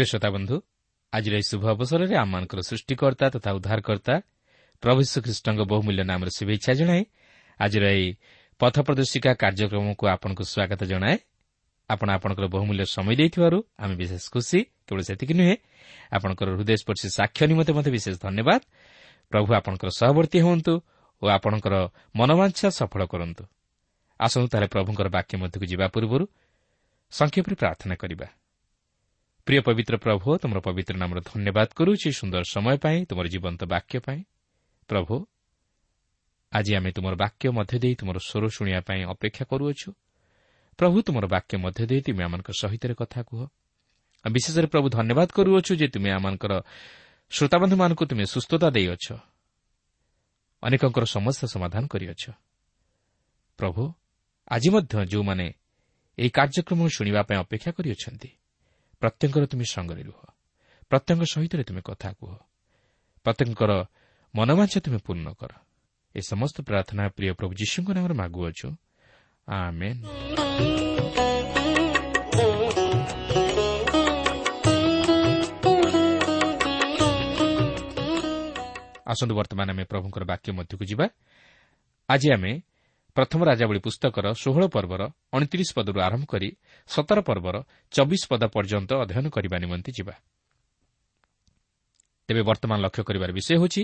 ପ୍ରିୟ ଶ୍ରୋତାବନ୍ଧୁ ଆଜିର ଏହି ଶୁଭ ଅବସରରେ ଆମମାନଙ୍କର ସୃଷ୍ଟିକର୍ତ୍ତା ତଥା ଉଦ୍ଧାରକର୍ତ୍ତା ପ୍ରଭୁ ଶ୍ରୀଖ୍ରୀଷ୍ଟଙ୍କ ବହୁମୂଲ୍ୟ ନାମରେ ଶୁଭେଚ୍ଛା ଜଣାଏ ଆଜିର ଏହି ପଥ ପ୍ରଦର୍ଶିକା କାର୍ଯ୍ୟକ୍ରମକୁ ଆପଣଙ୍କୁ ସ୍ୱାଗତ ଜଣାଏ। ଆପଣ ଆପଣଙ୍କର ବହୁମୂଲ୍ୟ ସମୟ ଦେଇଥିବାରୁ ଆମେ ବିଶେଷ ଖୁସି କେବଳ ସେତିକି ନୁହେଁ ଆପଣଙ୍କର ହୃଦୟସ୍ପର୍ଶୀ ସାକ୍ଷ୍ୟ ନିମନ୍ତେ ମଧ୍ୟ ବିଶେଷ ଧନ୍ୟବାଦ। ପ୍ରଭୁ ଆପଣଙ୍କର ସହବର୍ତ୍ତୀ ହୁଅନ୍ତୁ ଓ ଆପଣଙ୍କର ମନୋବାଞ୍ଛା ସଫଳ କରନ୍ତୁ। ଆସନ୍ତୁ ତାହେଲେ ପ୍ରଭୁଙ୍କର ବାକ୍ୟ ମଧ୍ୟକୁ ଯିବା ପୂର୍ବରୁ ସଂକ୍ଷେପରେ ପ୍ରାର୍ଥନା କରିବା। ପ୍ରିୟ ପବିତ୍ର ପ୍ରଭୁ ତୁମର ପବିତ୍ର ନାମର ଧନ୍ୟବାଦ କରୁଛି ସୁନ୍ଦର ସମୟ ପାଇଁ ତୁମର ଜୀବନ୍ତ ବାକ୍ୟ ପାଇଁ ପ୍ରଭୁ ଆଜି ଆମେ ତୁମର ବାକ୍ୟ ମଧ୍ୟ ଦେଇ ତୁମର ସ୍ୱର ଶୁଣିବା ପାଇଁ ଅପେକ୍ଷା କରୁଅଛୁ ପ୍ରଭୁ ତୁମର ବାକ୍ୟ ମଧ୍ୟ ଦେଇ ତୁମେ ଆମମାନଙ୍କ ସହିତ କଥା କୁହ ବିଶେଷରେ ପ୍ରଭୁ ଧନ୍ୟବାଦ କରୁଅଛୁ ଯେ ତୁମେ ଆମମାନଙ୍କର ଶ୍ରୋତାବନ୍ଧୁମାନଙ୍କୁ ତୁମେ ସୁସ୍ଥତା ଦେଇଅଛ ଅନେକଙ୍କର ସମସ୍ୟା ସମାଧାନ କରିଅଛ ପ୍ରଭୁ ଆଜି ମଧ୍ୟ ଯେଉଁମାନେ ଏହି କାର୍ଯ୍ୟକ୍ରମ ଶୁଣିବା ପାଇଁ ଅପେକ୍ଷା କରିଅଛନ୍ତି ପ୍ରତ୍ୟେକଙ୍କର ତୁମେ ସଙ୍ଗରେ ରୁହ। ପ୍ରତ୍ୟେକ ସହିତ ତୁମେ କଥା କୁହ। ପ୍ରତ୍ୟେକଙ୍କର ମନୋବାଞ୍ଛ ତୁମେ ପୂର୍ଣ୍ଣ କର। ଏ ସମସ୍ତ ପ୍ରାର୍ଥନା ପ୍ରିୟ ପ୍ରଭୁ ଯୀଶୁଙ୍କ ନାମରେ ମାଗୁଅଛୁ। ଆସନ୍ତୁ ବର୍ତ୍ତମାନ ଆମେ ପ୍ରଭୁଙ୍କର ବାକ୍ୟ ମଧ୍ୟକୁ ଯିବା। ଆଜି ଆମେ ପ୍ରଥମ ରାଜାବଳୀ ପୁସ୍ତକର ଷୋହଳ ପର୍ବର ଅଣତିରିଶ ପଦରୁ ଆରମ୍ଭ କରି ସତର ପର୍ବର ଚବିଶ ପଦ ପର୍ଯ୍ୟନ୍ତ ଅଧ୍ୟୟନ କରିବା ନିମନ୍ତେ ଯିବା। ତେବେ ବର୍ତ୍ତମାନ ଲକ୍ଷ୍ୟ କରିବାର ବିଷୟ ହେଉଛି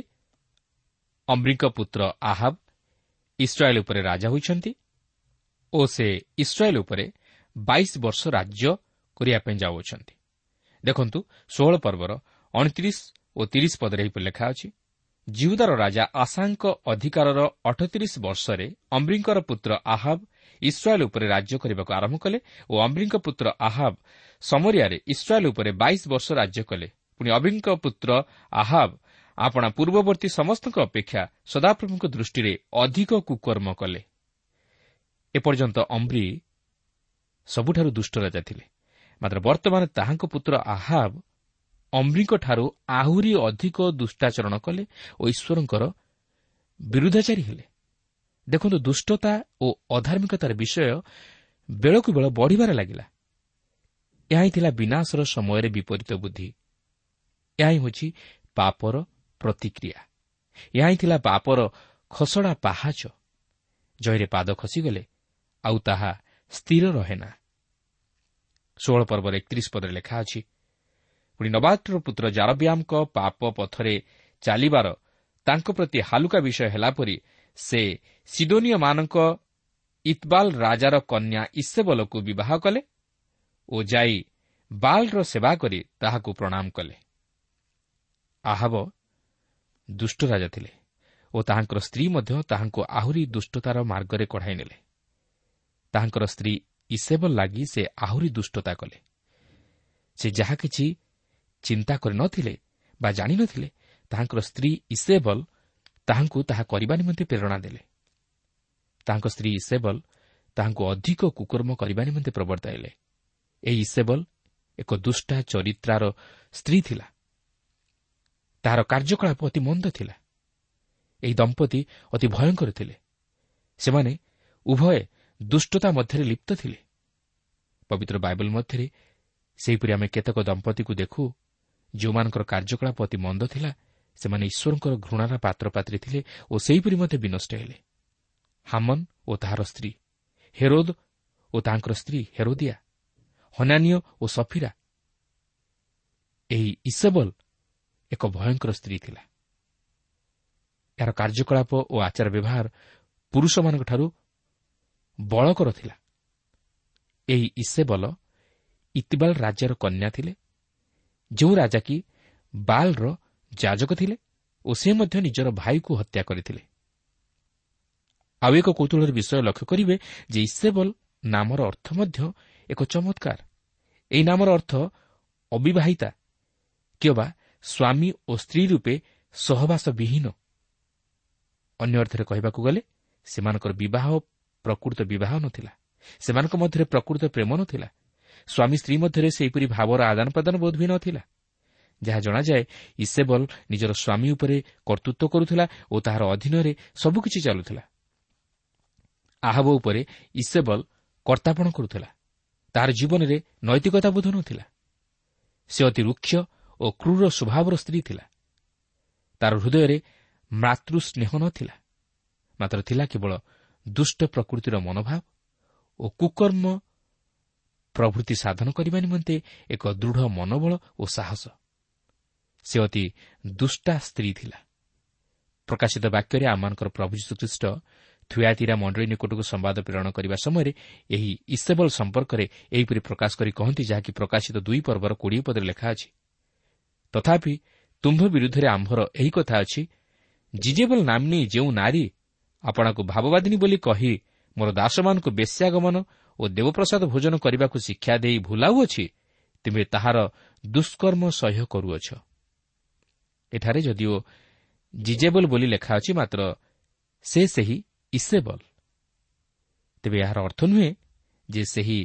ଅମ୍ରିଙ୍କ ପୁତ୍ର ଆହାବ ଇସ୍ରାଏଲ୍ ଉପରେ ରାଜା ହୋଇଛନ୍ତି ଓ ସେ ଇସ୍ରାଏଲ୍ ଉପରେ ବାଇଶ ବର୍ଷ ରାଜ୍ୟ କରିବା ପାଇଁ ଯାଉଅଛନ୍ତି। ଦେଖନ୍ତୁ ଷୋହଳ ପର୍ବର ଅଣତିରିଶ ଓ ତିରିଶ ପଦରେ ଏହିପରି ଲେଖା ଅଛି ଜିହୁଦାର ରାଜା ଆଶାଙ୍କ ଅଧିକାରର ଅଠତିରିଶ ବର୍ଷରେ ଅମ୍ରିଙ୍କର ପୁତ୍ର ଆହାବ ଇସ୍ରାଏଲ୍ ଉପରେ ରାଜ୍ୟ କରିବାକୁ ଆରମ୍ଭ କଲେ ଓ ଅମ୍ରିଙ୍କ ପୁତ୍ର ଆହାବ ସମରିଆରେ ଇସ୍ରାଏଲ୍ ଉପରେ ବାଇଶ ବର୍ଷ ରାଜ୍ୟ କଲେ। ପୁଣି ଅବିଙ୍କ ପୁତ୍ର ଆହାବ ଆପଣା ପୂର୍ବବର୍ତ୍ତୀ ସମସ୍ତଙ୍କ ଅପେକ୍ଷା ସଦାପ୍ରଭୁଙ୍କ ଦୃଷ୍ଟିରେ ଅଧିକ କୁକର୍ମ କଲେ। ଏପର୍ଯ୍ୟନ୍ତ ଅମ୍ରି ସବୁଠାରୁ ଦୁଷ୍ଟ ରାଜା ଥିଲେ। ମାତ୍ର ବର୍ତ୍ତମାନ ତାହାଙ୍କ ପୁତ୍ର ଆହାବ ଅମ୍ରିଙ୍କଠାରୁ ଆହୁରି ଅଧିକ ଦୁଷ୍ଟାଚରଣ କଲେ ଓ ଈଶ୍ୱରଙ୍କର ବିରୁଦ୍ଧାଚାରୀ ହେଲେ। ଦେଖନ୍ତୁ ଦୁଷ୍ଟତା ଓ ଅଧାର୍ମିକତାର ବିଷୟ ବେଳକୁ ବେଳ ବଢ଼ିବାରେ ଲାଗିଲା। ଏହା ହିଁ ଥିଲା ବିନାଶର ସମୟରେ ବିପରୀତ ବୁଦ୍ଧି। ଏହା ହିଁ ହେଉଛି ପାପର ପ୍ରତିକ୍ରିୟା। ଏହା ହିଁ ଥିଲା ପାପର ଖସଡ଼ା ପାହାଚ। ଜୟରେ ପାଦ ଖସିଗଲେ ଆଉ ତାହା ସ୍ଥିର ରହେ ନା ଷୋହଳ ପର୍ବର ଏକତିରିଶ ପଦରେ ଲେଖା ଅଛି ପୁଣି ନବାଟ୍ର ପୁତ୍ର ଜାରବ୍ୟାମଙ୍କ ପାପ ପଥରେ ଚାଲିବାର ତାଙ୍କ ପ୍ରତି ହାଲୁକା ବିଷୟ ହେଲା ପରି ସେ ସିଡୋନିୟମାନଙ୍କ ଇତବାଲ ରାଜାର କନ୍ୟା ଇସେବଲକୁ ବିବାହ କଲେ ଓ ଯାଇ ବାଲ୍ର ସେବା କରି ତାହାକୁ ପ୍ରଣାମ କଲେ। ଆହବ ଦୁଷ୍ଟ ରାଜା ଥିଲେ ଓ ତାହାଙ୍କର ସ୍ତ୍ରୀ ମଧ୍ୟ ତାହାଙ୍କୁ ଆହୁରି ଦୁଷ୍ଟତାର ମାର୍ଗରେ କଢ଼ାଇ ନେଲେ। ତାହାଙ୍କର ସ୍ତ୍ରୀ ଇସେବଲ ଲାଗି ସେ ଆହୁରି ଦୁଷ୍ଟତା କଲେ। ସେ ଯାହା କିଛି ଚିନ୍ତା କରିନଥିଲେ ବା ଜାଣିନଥିଲେ ତାହାଙ୍କର ସ୍ତ୍ରୀ ଇସେବଲ ତାହାଙ୍କୁ ତାହା କରିବା ନିମନ୍ତେ ପ୍ରେରଣା ଦେଲେ। ତାଙ୍କ ସ୍ତ୍ରୀ ଇସେବଲ ତାହାଙ୍କୁ ଅଧିକ କୁକର୍ମ କରିବା ନିମନ୍ତେ ପ୍ରବର୍ତ୍ତାଇଲେ ଏହି ଇସେବଲ ଏକ ଦୁଷ୍ଟା ଚରିତ୍ରାର ସ୍ତ୍ରୀ ଥିଲା। ତାହାର କାର୍ଯ୍ୟକଳାପ ଅତି ମନ୍ଦ ଥିଲା। ଏହି ଦମ୍ପତି ଅତି ଭୟଙ୍କର ଥିଲେ। ସେମାନେ ଉଭୟ ଦୁଷ୍ଟତା ମଧ୍ୟରେ ଲିପ୍ତ ଥିଲେ। ପବିତ୍ର ବାଇବଲ ମଧ୍ୟରେ ସେହିପରି ଆମେ କେତେକ ଦମ୍ପତିକୁ ଦେଖୁ ଯେଉଁମାନଙ୍କର କାର୍ଯ୍ୟକଳାପ ଅତି ମନ୍ଦ ଥିଲା ସେମାନେ ଈଶ୍ୱରଙ୍କର ଘୃଣାର ପାତ୍ରପାତ୍ରୀ ଥିଲେ ଓ ସେହିପରି ମଧ୍ୟ ବିନଷ୍ଟ ହେଲେ। ହାମନ ଓ ତାହାର ସ୍ତ୍ରୀ ହେରୋଦ ଓ ତାଙ୍କର ସ୍ତ୍ରୀ ହେରୋଦିଆ ହନାନୀୟ ଓ ସଫିରା। ଏହି ଇସବଲ ଏକ ଭୟଙ୍କର ସ୍ତ୍ରୀ ଥିଲା। ଏହାର କାର୍ଯ୍ୟକଳାପ ଓ ଆଚାର ବ୍ୟବହାର ପୁରୁଷମାନଙ୍କଠାରୁ ବଳକର ଥିଲା। ଏହି ଇସେବଲ ଇତିବାଲ ରାଜ୍ୟର କନ୍ୟା ଥିଲେ ଯେଉଁ ରାଜା କି ବାଲ୍ର ଯାଜକ ଥିଲେ ଓ ସେ ମଧ୍ୟ ନିଜର ଭାଇକୁ ହତ୍ୟା କରିଥିଲେ। ଆଉ ଏକ କୌତୁହଳର ବିଷୟ ଲକ୍ଷ୍ୟ କରିବେ ଯେ ଇସେବଲ ନାମର ଅର୍ଥ ମଧ୍ୟ ଏକ ଚମତ୍କାର। ଏହି ନାମର ଅର୍ଥ ଅବିବାହିତା କିମ୍ବା ସ୍ୱାମୀ ଓ ସ୍ତ୍ରୀ ରୂପେ ସହବାସ ବିହୀନ ଅନ୍ୟ ଅର୍ଥରେ କହିବାକୁ ଗଲେ ସେମାନଙ୍କର ବିବାହ ପ୍ରକୃତ ବିବାହ ନଥିଲା। ସେମାନଙ୍କ ମଧ୍ୟରେ ପ୍ରକୃତ ପ୍ରେମ ନଥିଲା। ସ୍ୱାମୀ ସ୍ତ୍ରୀ ମଧ୍ୟରେ ସେହିପରି ଭାବର ଆଦାନ ପ୍ରଦାନ ବୋଧ ବି ନଥିଲା। ଯାହା ଜଣାଯାଏ ଇସେବଲ ନିଜର ସ୍ୱାମୀ ଉପରେ କର୍ତ୍ତୃତ୍ୱ କରୁଥିଲା ଓ ତାହାର ଅଧୀନରେ ସବୁକିଛି ଚାଲୁଥିଲା। ଆହବ ଉପରେ ଇସେବଲ କର୍ତ୍ତାପଣ କରୁଥିଲା। ତାହାର ଜୀବନରେ ନୈତିକତା ବୋଧ ନଥିଲା। ସେ ଅତି ରୁକ୍ଷ ଓ କ୍ରୁର ସ୍ୱଭାବର ସ୍ତ୍ରୀ ଥିଲା। ତାର ହୃଦୟରେ ମାତୃସ୍ନେହ ନଥିଲା। ମାତ୍ର ଥିଲା କେବଳ ଦୁଷ୍ଟ ପ୍ରକୃତିର ମନୋଭାବ ଓ କୁକର୍ମ ପ୍ରଭୃତି ସାଧନ କରିବା ନିମନ୍ତେ ଏକ ଦୃଢ଼ ମନୋବଳ ଓ ସାହସ। ସେ ଅତି ଦୁଷ୍ଟା ସ୍ତ୍ରୀ ଥିଲା। ପ୍ରକାଶିତ ବାକ୍ୟରେ ଆମମାନଙ୍କର ପ୍ରଭୁ ଯୀଶୁଖ୍ରୀଷ୍ଟ ଥୁଆତିରା ମଣ୍ଡଳୀ ନିକଟକୁ ସମ୍ବାଦ ପ୍ରେରଣ କରିବା ସମୟରେ ଏହି ଇସେବଲ ସମ୍ପର୍କରେ ଏହିପରି ପ୍ରକାଶ କରି କହନ୍ତି ଯାହାକି ପ୍ରକାଶିତ ଦୁଇ ପର୍ବର କୋଡ଼ିଏ ପଦରେ ଲେଖା ଅଛି। ତଥାପି ତୁମ୍ଭ ବିରୁଦ୍ଧରେ ଆମ୍ଭର ଏହି କଥା ଅଛି ଜିଜେବଲ ନାମ୍ନୀ ଯେଉଁ ନାରୀ ଆପଣଙ୍କୁ ଭାବବାଦିନୀ ବୋଲି କହି ମୋର ଦାସମାନଙ୍କୁ ବେଶ୍ୟାଗମନ ଓ ଦେବପ୍ରସାଦ ଭୋଜନ କରିବାକୁ ଶିକ୍ଷା ଦେଇ ଭୁଲାଉଅଛି ତୁମେ ତାହାର ଦୁଷ୍କର୍ମ ସହ୍ୟ କରୁଅଛ। ଏଠାରେ ଯଦିଓ ଜିଜେବଲ ବୋଲି ଲେଖା ଅଛି ମାତ୍ର ସେ ସେହି ଇସେବଲ। ତେବେ ଏହାର ଅର୍ଥ ନୁହେଁ ଯେ ସେହି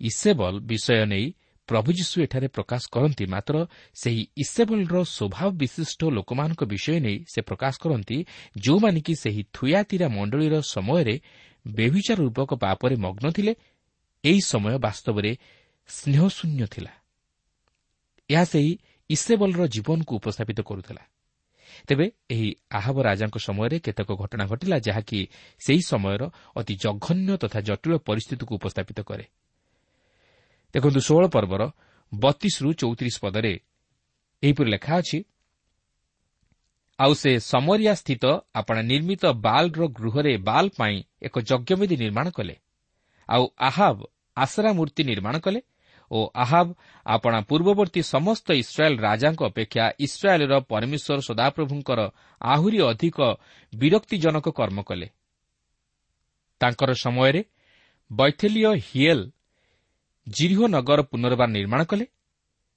ଇସେବଲ ବିଷୟ ନେଇ ପ୍ରଭୁ ଯୀଶୁ ଏଠାରେ ପ୍ରକାଶ କରନ୍ତି ମାତ୍ର ସେହି ଇସେବଲର ସ୍ୱଭାବ ବିଶିଷ୍ଟ ଲୋକମାନଙ୍କ ବିଷୟ ନେଇ ସେ ପ୍ରକାଶ କରନ୍ତି ଯେଉଁମାନେ କି ସେହି ଥୁୟାତିରା ମଣ୍ଡଳୀର ସମୟରେ ବ୍ୟଭିଚାର ରୂପକ ପାପରେ ମଗ୍ନ ଥିଲେ ଏହି ସମୟ ବାସ୍ତବରେ ସ୍ନେହଶୂନ୍ୟ ଥିଲା। ଏହା ସେହି ଇସେବଲର ଜୀବନକୁ ଉପସ୍ଥାପିତ କରୁଥିଲା। ତେବେ ଏହି ଆହବ ରାଜାଙ୍କ ସମୟରେ କେତେକ ଘଟଣା ଘଟିଲା ଯାହାକି ସେହି ସମୟର ଅତି ଜଘନ୍ୟ ତଥା ଜଟିଳ ପରିସ୍ଥିତିକୁ ଉପସ୍ଥାପିତ କରେ। ଦେଖନ୍ତୁ ଷୋହଳ ପର୍ବର ବତିଶରୁ ଚଉତିରିଶ ପଦରେ ଏହିପରି ଲେଖା ଅଛି ଆଉ ସେ ସମରିଆ ସ୍ଥିତ ଆପଣା ନିର୍ମିତ ବାଲ୍ର ଗୃହରେ ବାଲ୍ ପାଇଁ ଏକ ଯଜ୍ଞବେଦୀ ନିର୍ମାଣ କଲେ। ଆଉ ଆହାବ ଆସରା ମୂର୍ତ୍ତି ନିର୍ମାଣ କଲେ ଓ ଆହାବ ଆପଣା ପୂର୍ବବର୍ତ୍ତୀ ସମସ୍ତ ଇସ୍ରାଏଲ୍ ରାଜାଙ୍କ ଅପେକ୍ଷା ଇସ୍ରାଏଲ୍ର ପରମେଶ୍ୱର ସଦାପ୍ରଭୁଙ୍କର ଆହୁରି ଅଧିକ ବିରକ୍ତିଜନକ କର୍ମ କଲେ। ତାଙ୍କର ସମୟରେ ବୈଥେଲିୟ ହିଏଲ୍ ଜିରିହ ନଗର ପୁନର୍ବାର ନିର୍ମାଣ କଲେ।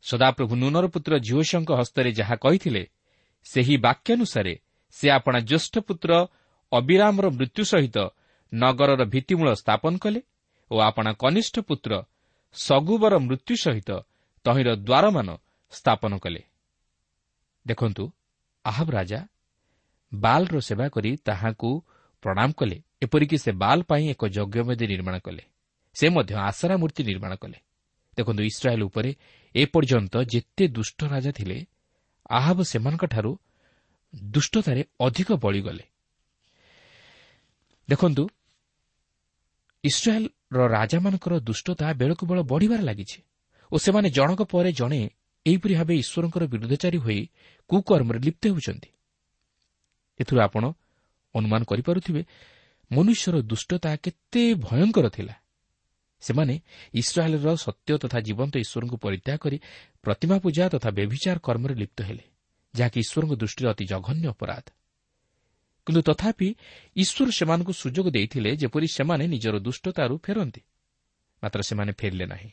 ସଦାପ୍ରଭୁ ନୁନର ପୁତ୍ର ଝିଅଶଙ୍କ ହସ୍ତରେ ଯାହା କହିଥିଲେ ସେହି ବାକ୍ୟାନୁସାରେ ସେ ଆପଣା ଜ୍ୟେଷ୍ଠ ପୁତ୍ର ଅବିରାମର ମୃତ୍ୟୁ ସହିତ ନଗରର ଭିତ୍ତିମୂଳ ସ୍ଥାପନ କଲେ ଓ ଆପଣା କନିଷ୍ଠ ପୁତ୍ର ସଗୁବର ମୃତ୍ୟୁ ସହିତ ତହିଁର ଦ୍ୱାରମାନ ସ୍ଥାପନ କଲେ। ଦେଖନ୍ତୁ ଆହବ ରାଜା ବାଲ୍ର ସେବା କରି ତାହାକୁ ପ୍ରଣାମ କଲେ ଏପରିକି ସେ ବାଲ୍ ପାଇଁ ଏକ ଯଜ୍ଞବେଦୀ ନିର୍ମାଣ କଲେ। ସେ ମଧ୍ୟ ଆଶାରା ମୂର୍ତ୍ତି ନିର୍ମାଣ କଲେ। ଦେଖନ୍ତୁ ଇସ୍ରାଏଲ୍ ଉପରେ ଏପର୍ଯ୍ୟନ୍ତ ଯେତେ ଦୁଷ୍ଟ ରାଜା ଥିଲେ ଆହବ ସେମାନଙ୍କଠାରୁ ଦୁଷ୍ଟତାରେ ଅଧିକ ବଳିଗଲେ। ଦେଖନ୍ତୁ ଇସ୍ରାଏଲ୍ର ରାଜାମାନଙ୍କର ଦୁଷ୍ଟତା ବେଳକୁ ବେଳ ବଢ଼ିବାରେ ଲାଗିଛି ଓ ସେମାନେ ଜଣକ ପରେ ଜଣେ ଏହିପରି ଭାବେ ଈଶ୍ୱରଙ୍କର ବିରୁଦ୍ଧଚାରୀ ହୋଇ କୁକର୍ମରେ ଲିପ୍ତ ହେଉଛନ୍ତି। ଏଥିରୁ ଆପଣ ଅନୁମାନ କରିପାରୁଥିବେ ମନୁଷ୍ୟର ଦୁଷ୍ଟତା କେତେ ଭୟଙ୍କର ଥିଲା। ସେମାନେ ଇସ୍ରାଏଲ୍ର ସତ୍ୟ ତଥା ଜୀବନ୍ତ ଈଶ୍ୱରଙ୍କୁ ପରିତ୍ୟାଗ କରି ପ୍ରତିମା ପୂଜା ତଥା ବ୍ୟଭିଚାର କର୍ମରେ ଲିପ୍ତ ହେଲେ ଯାହାକି ଈଶ୍ୱରଙ୍କ ଦୃଷ୍ଟିରେ ଅତି ଜଘନ୍ୟ ଅପରାଧ। କିନ୍ତୁ ତଥାପି ଈଶ୍ୱର ସେମାନଙ୍କୁ ସୁଯୋଗ ଦେଇଥିଲେ ଯେପରି ସେମାନେ ନିଜର ଦୁଷ୍ଟତାରୁ ଫେରନ୍ତି। ମାତ୍ର ସେମାନେ ଫେରିଲେ ନାହିଁ।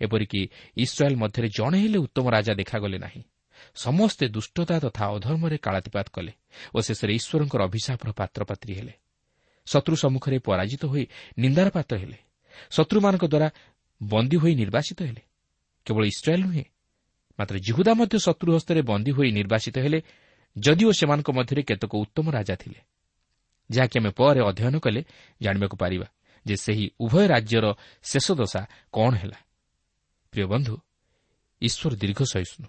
ଏପରିକି ଇସ୍ରାଏଲ୍ ମଧ୍ୟରେ ଜଣେ ହେଲେ ଉତ୍ତମ ରାଜା ଦେଖାଗଲେ ନାହିଁ। ସମସ୍ତେ ଦୁଷ୍ଟତା ତଥା ଅଧର୍ମରେ କାଳାତିପାତ କଲେ ଓ ଶେଷରେ ଈଶ୍ୱରଙ୍କର ଅଭିଶାପର ପାତ୍ରପାତ୍ରୀ ହେଲେ। ଶତ୍ରୁ ସମ୍ମୁଖରେ ପରାଜିତ ହୋଇ ନିନ୍ଦାର ପାତ୍ର ହେଲେ। ଶତ୍ରୁମାନଙ୍କ ଦ୍ୱାରା ବନ୍ଦୀ ହୋଇ ନିର୍ବାସିତ ହେଲେ। କେବଳ ଇସ୍ରାଏଲ୍ ନୁହେଁ ମାତ୍ର ଜିହୁଦା ମଧ୍ୟ ଶତ୍ରୁ ହସ୍ତରେ ବନ୍ଦୀ ହୋଇ ନିର୍ବାସିତ ହେଲେ ଯଦିଓ ସେମାନଙ୍କ ମଧ୍ୟରେ କେତେକ ଉତ୍ତମ ରାଜା ଥିଲେ ଯାହାକି ଆମେ ପରେ ଅଧ୍ୟୟନ କଲେ ଜାଣିବାକୁ ପାରିବା ଯେ ସେହି ଉଭୟ ରାଜ୍ୟର ଶେଷ ଦଶା କ'ଣ ହେଲା। ପ୍ରିୟ ବନ୍ଧୁ ଈଶ୍ୱର ଦୀର୍ଘ ସହିଷ୍ଣୁ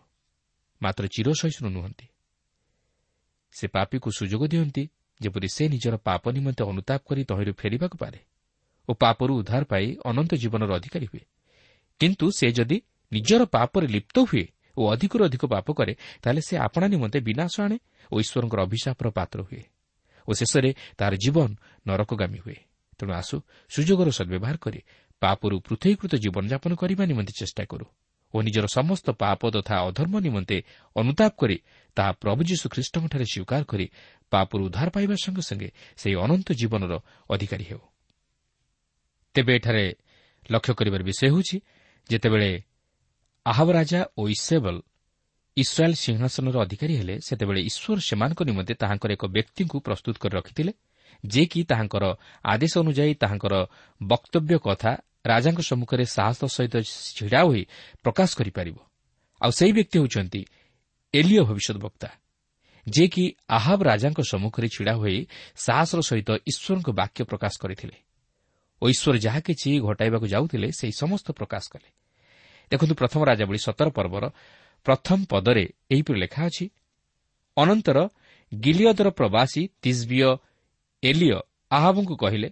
ମାତ୍ର ଚିର ସହିଷ୍ଣୁ ନୁହନ୍ତି। ସେ ପାପୀକୁ ସୁଯୋଗ ଦିଅନ୍ତି ଯେପରି ସେ ନିଜର ପାପ ନିମନ୍ତେ ଅନୁତାପ କରି ତହିଁରୁ ଫେରିବାକୁ ପାରେ। ଓ ପାପରୁ ଉଦ୍ଧାର ପାଇ ଅନନ୍ତ ଜୀବନର ଅଧିକାରୀ ହୁଏ। କିନ୍ତୁ ସେ ଯଦି ନିଜର ପାପରେ ଲିପ୍ତ ହୁଏ ଓ ଅଧିକରୁ ଅଧିକ ପାପ କରେ ତାହେଲେ ସେ ଆପଣା ନିମନ୍ତେ ବିନାଶ ଆଣେ ଓ ଈଶ୍ୱରଙ୍କର ଅଭିଶାପର ପାତ୍ର ହୁଏ ଓ ଶେଷରେ ତାହାର ଜୀବନ ନରକଗାମୀ ହୁଏ। ତେଣୁ ଆସୁ ସୁଯୋଗର ସଦ୍ବ୍ୟବହାର କରି ପାପରୁ ପୃଥକୀକୃତ ଜୀବନଯାପନ କରିବା ନିମନ୍ତେ ଚେଷ୍ଟା କରୁ ଓ ନିଜର ସମସ୍ତ ପାପ ତଥା ଅଧର୍ମ ନିମନ୍ତେ ଅନୁତାପ କରି ତାହା ପ୍ରଭୁ ଯୀଶୁ ସ୍ୱୀକାର କରି ପାପରୁ ଉଦ୍ଧାର ପାଇବା ସଙ୍ଗେ ସଙ୍ଗେ ସେହି ଅନନ୍ତ ଜୀବନର ଅଧିକାରୀ ହେଉ। ତେବେ ଏଠାରେ ଲକ୍ଷ୍ୟ କରିବାର ବିଷୟ ହେଉଛି ଯେତେବେଳେ ଆହବ ରାଜା ଓ ଇସେବଲ ଇସ୍ରାଏଲ୍ ସିଂହାସନର ଅଧିକାରୀ ହେଲେ ସେତେବେଳେ ଈଶ୍ୱର ସେମାନଙ୍କ ନିମନ୍ତେ ତାହାଙ୍କର ଏକ ବ୍ୟକ୍ତିଙ୍କୁ ପ୍ରସ୍ତୁତ କରି ରଖିଥିଲେ ଯିଏକି ତାହାଙ୍କର ଆଦେଶ ଅନୁଯାୟୀ ତାହାଙ୍କର ବକ୍ତବ୍ୟ କଥା ରାଜାଙ୍କ ସମ୍ମୁଖରେ ସାହସ ସହିତ ଛିଡ଼ା ହୋଇ ପ୍ରକାଶ କରିପାରିବ। ଆଉ ସେହି ବ୍ୟକ୍ତି ହେଉଛନ୍ତି ଏଲିଓ ଭବିଷ୍ୟତ ବକ୍ତା ଯିଏକି ଆହାବ ରାଜାଙ୍କ ସମ୍ମୁଖରେ ଛିଡ଼ା ହୋଇ ସାହସର ସହିତ ଈଶ୍ୱରଙ୍କ ବାକ୍ୟ ପ୍ରକାଶ କରିଥିଲେ। ଈଶ୍ୱର ଯାହା କିଛି ଘଟାଇବାକୁ ଯାଉଥିଲେ ସେହି ସମସ୍ତ ପ୍ରକାଶ କଲେ। ଦେଖନ୍ତୁ ପ୍ରଥମ ରାଜାବଳୀ ସତର ପର୍ବର ପ୍ରଥମ ପଦରେ ଏହିପରି ଲେଖା ଅଛି ଅନନ୍ତର ଗିଲିୟଦର ପ୍ରବାସୀ ତିସ୍ବିୟ ଏଲିଓ ଆହାବଙ୍କୁ କହିଲେ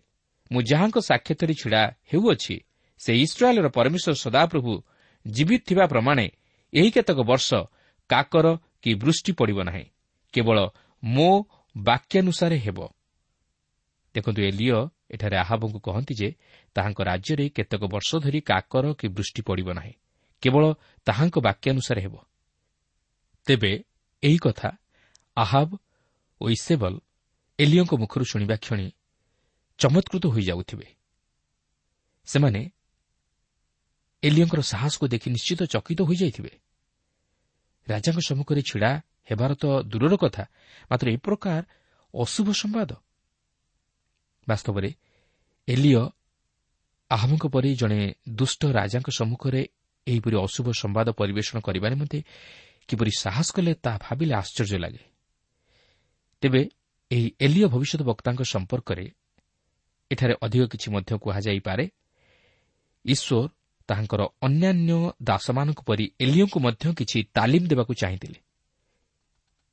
ମୁଁ ଯାହାଙ୍କ ସାକ୍ଷାତରେ ଛିଡ଼ା ହେଉଅଛି ସେ ଇସ୍ରାଏଲ୍ର ପରମେଶ୍ୱର ସଦାପ୍ରଭୁ ଜୀବିତ ଥିବା ପ୍ରମାଣେ ଏହି କେତେକ ବର୍ଷ କାକର କି ବୃଷ୍ଟି ପଡ଼ିବ ନାହିଁ। କେବଳ ମୋ ବାକ୍ୟାନୁସାରେ ହେବ। ଦେଖନ୍ତୁ ଏଲିଓ ଏଠାରେ ଆହାବଙ୍କୁ କହନ୍ତି ଯେ ତାହାଙ୍କ ରାଜ୍ୟରେ କେତେକ ବର୍ଷ ଧରି କାକର କି ବୃଷ୍ଟି ପଡ଼ିବ ନାହିଁ କେବଳ ତାହାଙ୍କ ବାକ୍ୟାନୁସାରେ ହେବ। ତେବେ ଏହି କଥା ଆହାବ ଓ ଇସେବଲ ଏଲିଓଙ୍କ ମୁଖରୁ ଶୁଣିବା କ୍ଷଣି ଚମତ୍କୃତ ହୋଇଯାଉଥିବେ। ସେମାନେ ଏଲିଓଙ୍କର ସାହସକୁ ଦେଖି ନିଶ୍ଚିତ ଚକିତ ହୋଇଯାଇଥିବେ। ରାଜାଙ୍କ ସମ୍ମୁଖରେ ଛିଡ଼ା ହେବାର ତ ଦୂରର କଥା ମାତ୍ର ଏ ପ୍ରକାର ଅଶୁଭ ସମ୍ବାଦ ବାସ୍ତବରେ ଏଲିଓ ଆହମଙ୍କ ପରି ଜଣେ ଦୁଷ୍ଟ ରାଜାଙ୍କ ସମ୍ମୁଖରେ ଏହିପରି ଅଶୁଭ ସମ୍ବାଦ ପରିବେଷଣ କରିବା ନିମନ୍ତେ କିପରି ସାହସ କଲେ ତାହା ଭାବିଲେ ଆଶ୍ଚର୍ଯ୍ୟ ଲାଗେ। ତେବେ ଏହି ଏଲିଓ ଭବିଷ୍ୟତ ବକ୍ତାଙ୍କ ସମ୍ପର୍କରେ ଏଠାରେ ଅଧିକ କିଛି ମଧ୍ୟ କୁହାଯାଇପାରେ। ଈଶ୍ୱର ତାହାଙ୍କର ଅନ୍ୟାନ୍ୟ ଦାସମାନଙ୍କ ପରି ଏଲିଓଙ୍କୁ ମଧ୍ୟ କିଛି ତାଲିମ ଦେବାକୁ ଚାହିଁଥିଲେ।